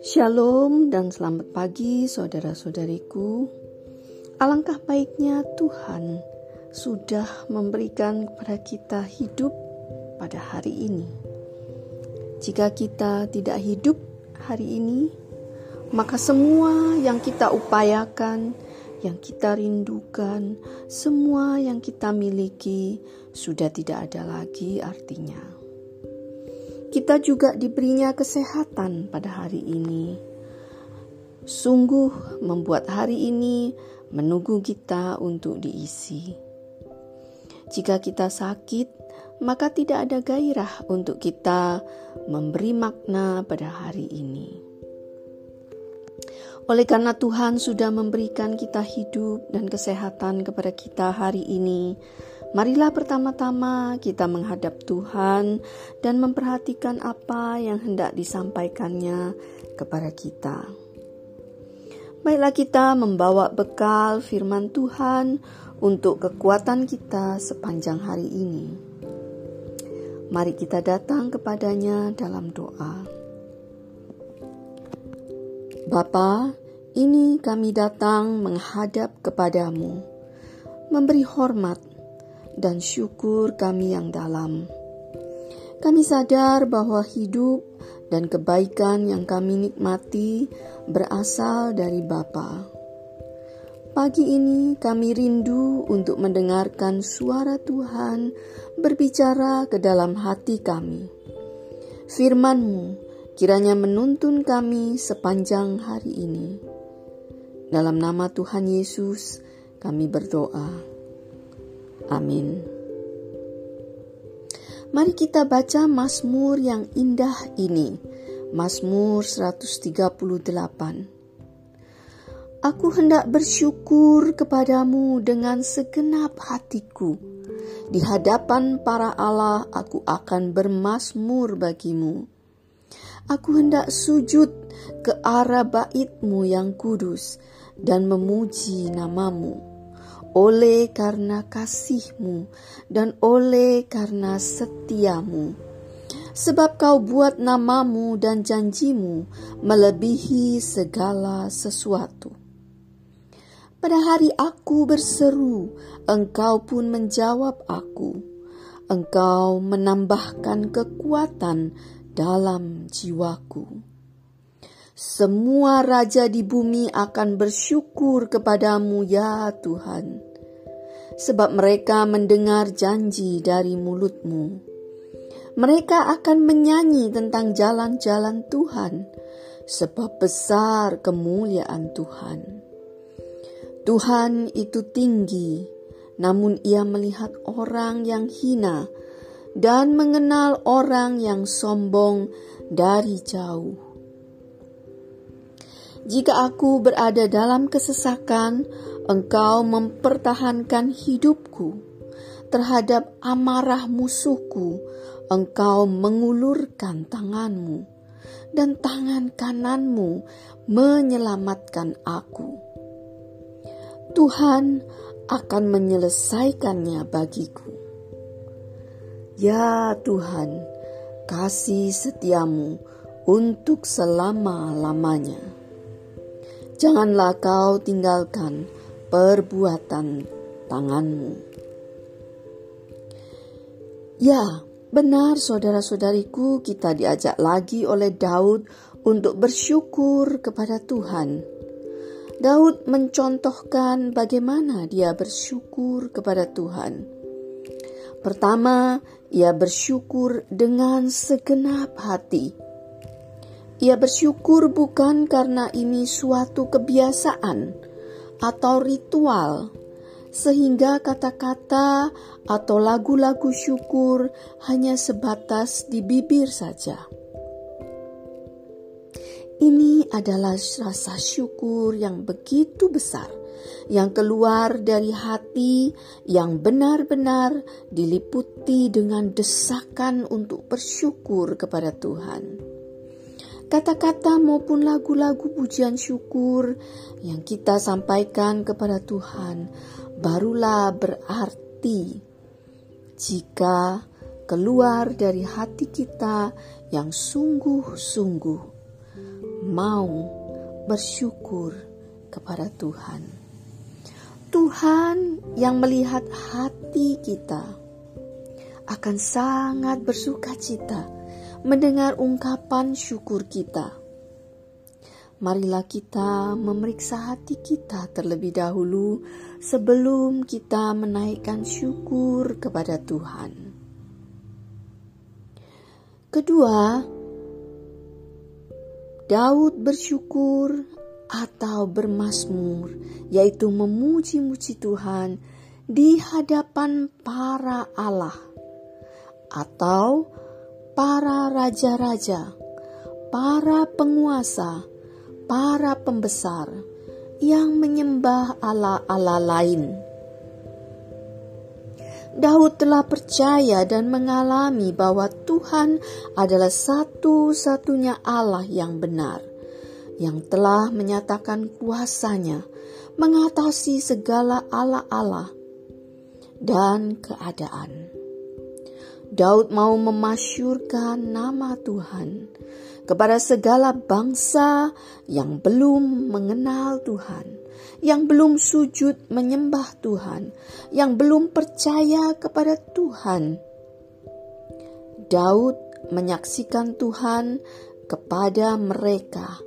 Shalom dan selamat pagi saudara-saudariku. Alangkah baiknya Tuhan sudah memberikan kepada kita hidup pada hari ini. Jika kita tidak hidup hari ini, maka semua yang kita upayakan, yang kita rindukan, semua yang kita miliki sudah tidak ada lagi artinya. Kita juga diberinya kesehatan pada hari ini. Sungguh membuat hari ini menunggu kita untuk diisi. Jika kita sakit, maka tidak ada gairah untuk kita memberi makna pada hari ini. Oleh karena Tuhan sudah memberikan kita hidup dan kesehatan kepada kita hari ini, Marilah pertama-tama kita menghadap Tuhan dan memperhatikan apa yang hendak disampaikannya kepada kita. Baiklah kita membawa bekal firman Tuhan untuk kekuatan kita sepanjang hari ini. Mari kita datang kepadanya dalam doa. Bapa, ini kami datang menghadap kepadamu, memberi hormat dan syukur kami yang dalam. Kami sadar bahwa hidup dan kebaikan yang kami nikmati berasal dari Bapa. Pagi ini kami rindu untuk mendengarkan suara Tuhan berbicara ke dalam hati kami. Firman-Mu kiranya menuntun kami sepanjang hari ini. Dalam nama Tuhan Yesus kami berdoa. Amin. Mari kita baca Mazmur yang indah ini. Mazmur 138. Aku hendak bersyukur kepadamu dengan segenap hatiku. Di hadapan para Allah aku akan bermasmur bagimu. Aku hendak sujud ke arah baitmu yang kudus dan memuji namamu oleh karena kasihmu dan oleh karena setiamu. Sebab kau buat namamu dan janjimu melebihi segala sesuatu. Pada hari aku berseru, engkau pun menjawab aku. Engkau menambahkan kekuatan dalam jiwaku. Semua raja di bumi akan bersyukur kepadamu, ya Tuhan, sebab mereka mendengar janji dari mulutmu. Mereka akan menyanyi tentang jalan-jalan Tuhan, sebab besar kemuliaan Tuhan. Tuhan itu tinggi, namun Ia melihat orang yang hina dan mengenal orang yang sombong dari jauh. Jika aku berada dalam kesesakan, engkau mempertahankan hidupku. Terhadap amarah musuhku, engkau mengulurkan tanganmu, dan tangan kananmu menyelamatkan aku. Tuhan akan menyelesaikannya bagiku. Ya Tuhan, kasih setiamu untuk selama-lamanya. Janganlah kau tinggalkan perbuatan tanganmu. Ya, benar saudara-saudariku, kita diajak lagi oleh Daud untuk bersyukur kepada Tuhan. Daud mencontohkan bagaimana dia bersyukur kepada Tuhan. Pertama, ia bersyukur dengan segenap hati ia bersyukur bukan karena ini suatu kebiasaan atau ritual, sehingga kata-kata atau lagu-lagu syukur hanya sebatas di bibir saja. Ini adalah rasa syukur yang begitu besar yang keluar dari hati yang benar-benar diliputi dengan desakan untuk bersyukur kepada Tuhan. Kata-kata maupun lagu-lagu pujian syukur yang kita sampaikan kepada Tuhan barulah berarti jika keluar dari hati kita yang sungguh-sungguh mau bersyukur kepada Tuhan. Tuhan yang melihat hati kita akan sangat bersuka cita mendengar ungkapan syukur kita. Marilah kita memeriksa hati kita terlebih dahulu sebelum kita menaikkan syukur kepada Tuhan. Kedua, Daud bersyukur atau bermasmur, yaitu memuji-muji Tuhan di hadapan para Allah atau para raja-raja, para penguasa, para pembesar yang menyembah Allah-Allah lain Daud telah percaya dan mengalami bahwa Tuhan adalah satu-satunya Allah yang benar, yang telah menyatakan kuasanya mengatasi segala Allah-Allah dan keadaan. Daud mau memasyurkan nama Tuhan kepada segala bangsa yang belum mengenal Tuhan yang belum sujud menyembah Tuhan, yang belum percaya kepada Tuhan. Daud menyaksikan Tuhan kepada mereka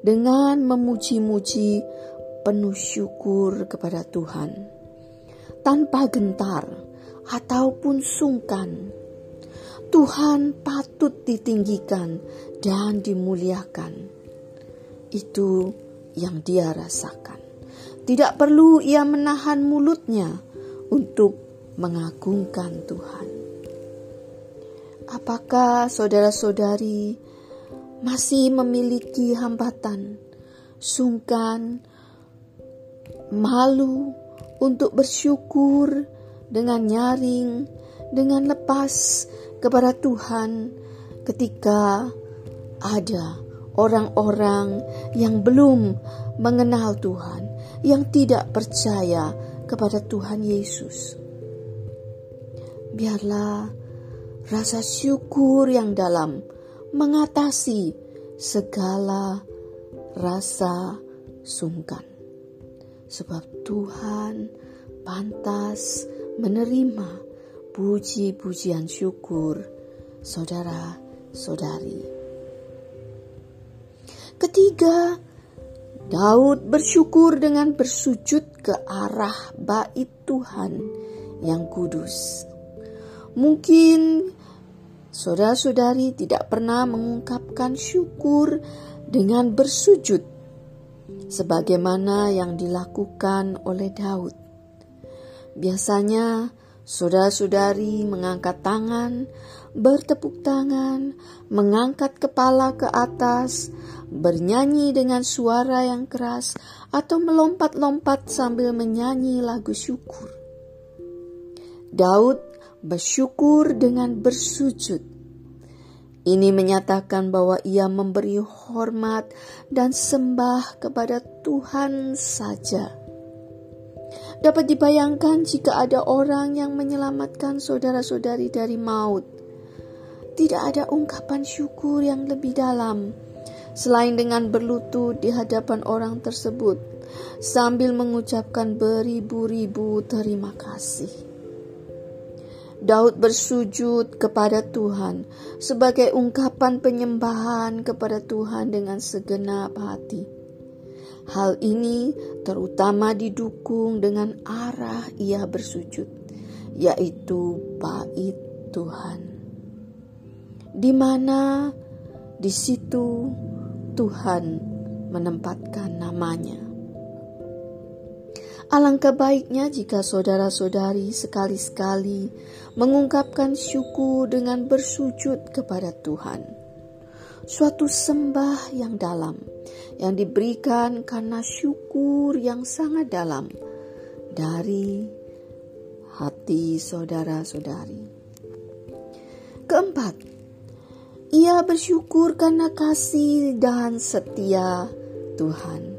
dengan memuji-muji penuh syukur kepada Tuhan, tanpa gentar ataupun sungkan. Tuhan patut ditinggikan dan dimuliakan. Itu yang dia rasakan. Tidak perlu ia menahan mulutnya untuk mengagungkan Tuhan. Apakah saudara-saudari masih memiliki hambatan, sungkan, malu untuk bersyukur dengan nyaring, dengan lepas kepada Tuhan ketika ada orang-orang yang belum mengenal Tuhan, yang tidak percaya kepada Tuhan Yesus. Biarlah rasa syukur yang dalam mengatasi segala rasa sungkan, sebab Tuhan pantas menerima puji-pujian syukur saudara-saudari. Ketiga, Daud bersyukur dengan bersujud ke arah bait Tuhan yang kudus. Mungkin saudara-saudari tidak pernah mengungkapkan syukur dengan bersujud sebagaimana yang dilakukan oleh Daud. Biasanya saudara-saudari mengangkat tangan, bertepuk tangan, mengangkat kepala ke atas, bernyanyi dengan suara yang keras, atau melompat-lompat sambil menyanyi lagu syukur. Daud bersyukur dengan bersujud. Ini menyatakan bahwa ia memberi hormat dan sembah kepada Tuhan saja. Dapat dibayangkan jika ada orang yang menyelamatkan saudara-saudari dari maut. Tidak ada ungkapan syukur yang lebih dalam selain dengan berlutut di hadapan orang tersebut sambil mengucapkan beribu-ribu terima kasih. Daud bersujud kepada Tuhan sebagai ungkapan penyembahan kepada Tuhan dengan segenap hati. Hal ini terutama didukung dengan arah ia bersujud, yaitu bait Tuhan. Di mana di situ Tuhan menempatkan namanya. Alangkah baiknya jika saudara-saudari sekali-sekali mengungkapkan syukur dengan bersujud kepada Tuhan. Suatu sembah yang dalam yang diberikan karena syukur yang sangat dalam dari hati saudara-saudari. Keempat, ia bersyukur karena kasih dan setia Tuhan.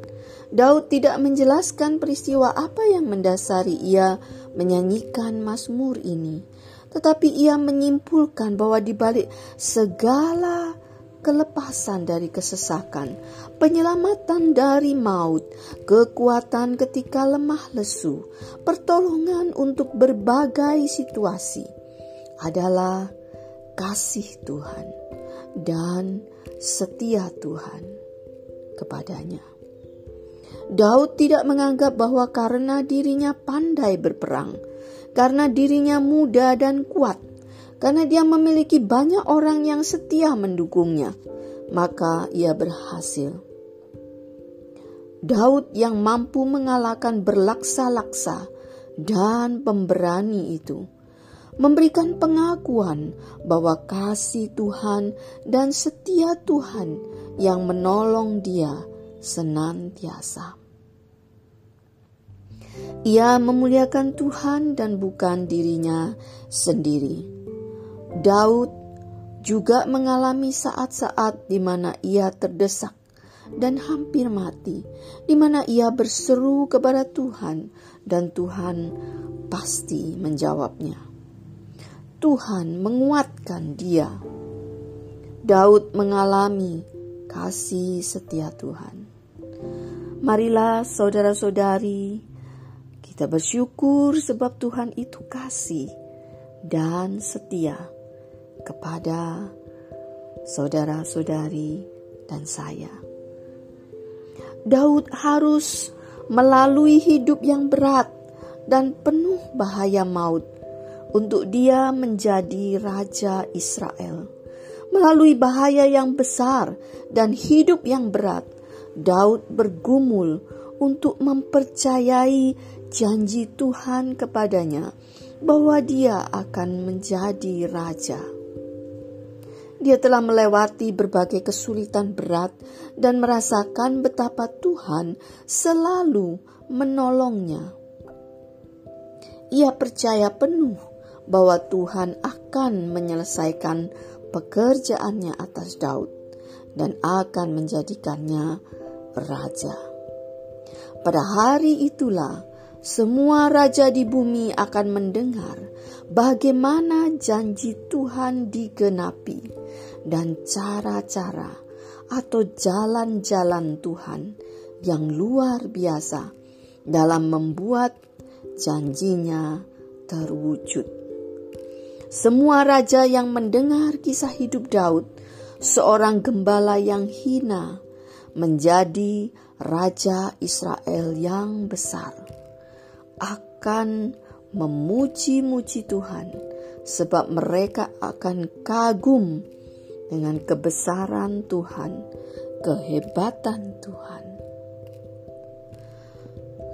Daud tidak menjelaskan peristiwa apa yang mendasari ia menyanyikan Mazmur ini, tetapi ia menyimpulkan bahwa di balik segala kelepasan dari kesesakan, penyelamatan dari maut, kekuatan ketika lemah lesu, pertolongan untuk berbagai situasi adalah kasih Tuhan dan setia Tuhan kepadanya. Daud tidak menganggap bahwa karena dirinya pandai berperang, karena dirinya muda dan kuat, karena dia memiliki banyak orang yang setia mendukungnya, maka ia berhasil. Daud yang mampu mengalahkan berlaksa-laksa dan pemberani itu memberikan pengakuan bahwa kasih Tuhan dan setia Tuhan yang menolong dia senantiasa. Ia memuliakan Tuhan dan bukan dirinya sendiri. Daud juga mengalami saat-saat di mana ia terdesak dan hampir mati, di mana ia berseru kepada Tuhan, dan Tuhan pasti menjawabnya. Tuhan menguatkan dia. Daud mengalami kasih setia Tuhan. Marilah saudara-saudari, kita bersyukur sebab Tuhan itu kasih dan setia kepada saudara-saudari dan saya. Daud harus melalui hidup yang berat dan penuh bahaya maut untuk dia menjadi raja Israel. Melalui bahaya yang besar dan hidup yang berat, Daud bergumul untuk mempercayai janji Tuhan kepadanya bahwa dia akan menjadi raja. Dia telah melewati berbagai kesulitan berat dan merasakan betapa Tuhan selalu menolongnya. Ia percaya penuh bahwa Tuhan akan menyelesaikan pekerjaannya atas Daud dan akan menjadikannya raja. Pada hari itulah semua raja di bumi akan mendengar bagaimana janji Tuhan digenapi dan cara-cara atau jalan-jalan Tuhan yang luar biasa dalam membuat janjinya terwujud. Semua raja yang mendengar kisah hidup Daud, seorang gembala yang hina, menjadi raja Israel yang besar akan memuji-muji Tuhan, sebab mereka akan kagum dengan kebesaran Tuhan, kehebatan Tuhan.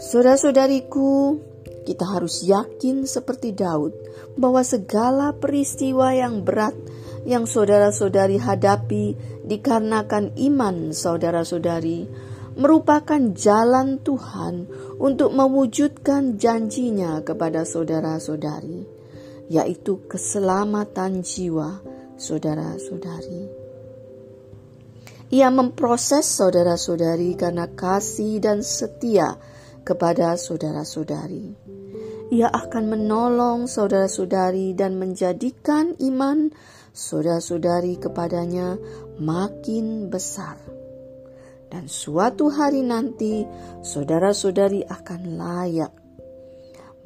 Saudara-saudariku, kita harus yakin seperti Daud bahwa segala peristiwa yang berat yang saudara-saudari hadapi dikarenakan iman saudara-saudari merupakan jalan Tuhan untuk mewujudkan janjinya kepada saudara-saudari, yaitu keselamatan jiwa saudara-saudari. Ia memproses saudara-saudari karena kasih dan setia kepada saudara-saudari. Ia akan menolong saudara-saudari dan menjadikan iman saudara-saudari kepadanya makin besar dan suatu hari nanti saudara-saudari akan layak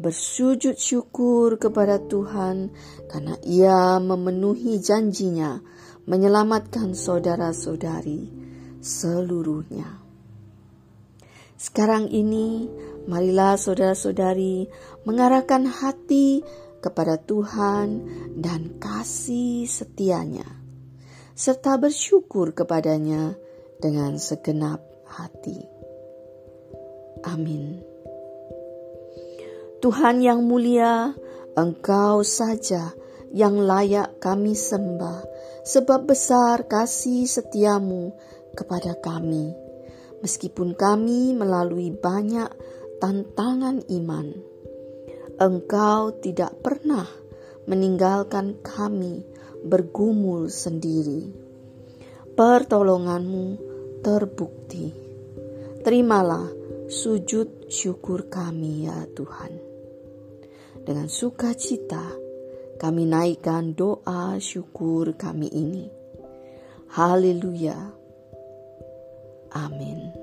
bersujud syukur kepada Tuhan karena Ia memenuhi janjinya menyelamatkan saudara-saudari seluruhnya. Sekarang ini, marilah saudara-saudari mengarahkan hati kepada Tuhan dan kasih setianya, serta bersyukur kepadanya dengan segenap hati. Amin. Tuhan yang mulia, Engkau saja yang layak kami sembah, sebab besar kasih setiamu kepada kami. Meskipun kami melalui banyak tantangan iman, Engkau tidak pernah meninggalkan kami bergumul sendiri. Pertolonganmu terbukti. Terimalah sujud syukur kami ya Tuhan. Dengan sukacita kami naikkan doa syukur kami ini. Haleluya. Amin.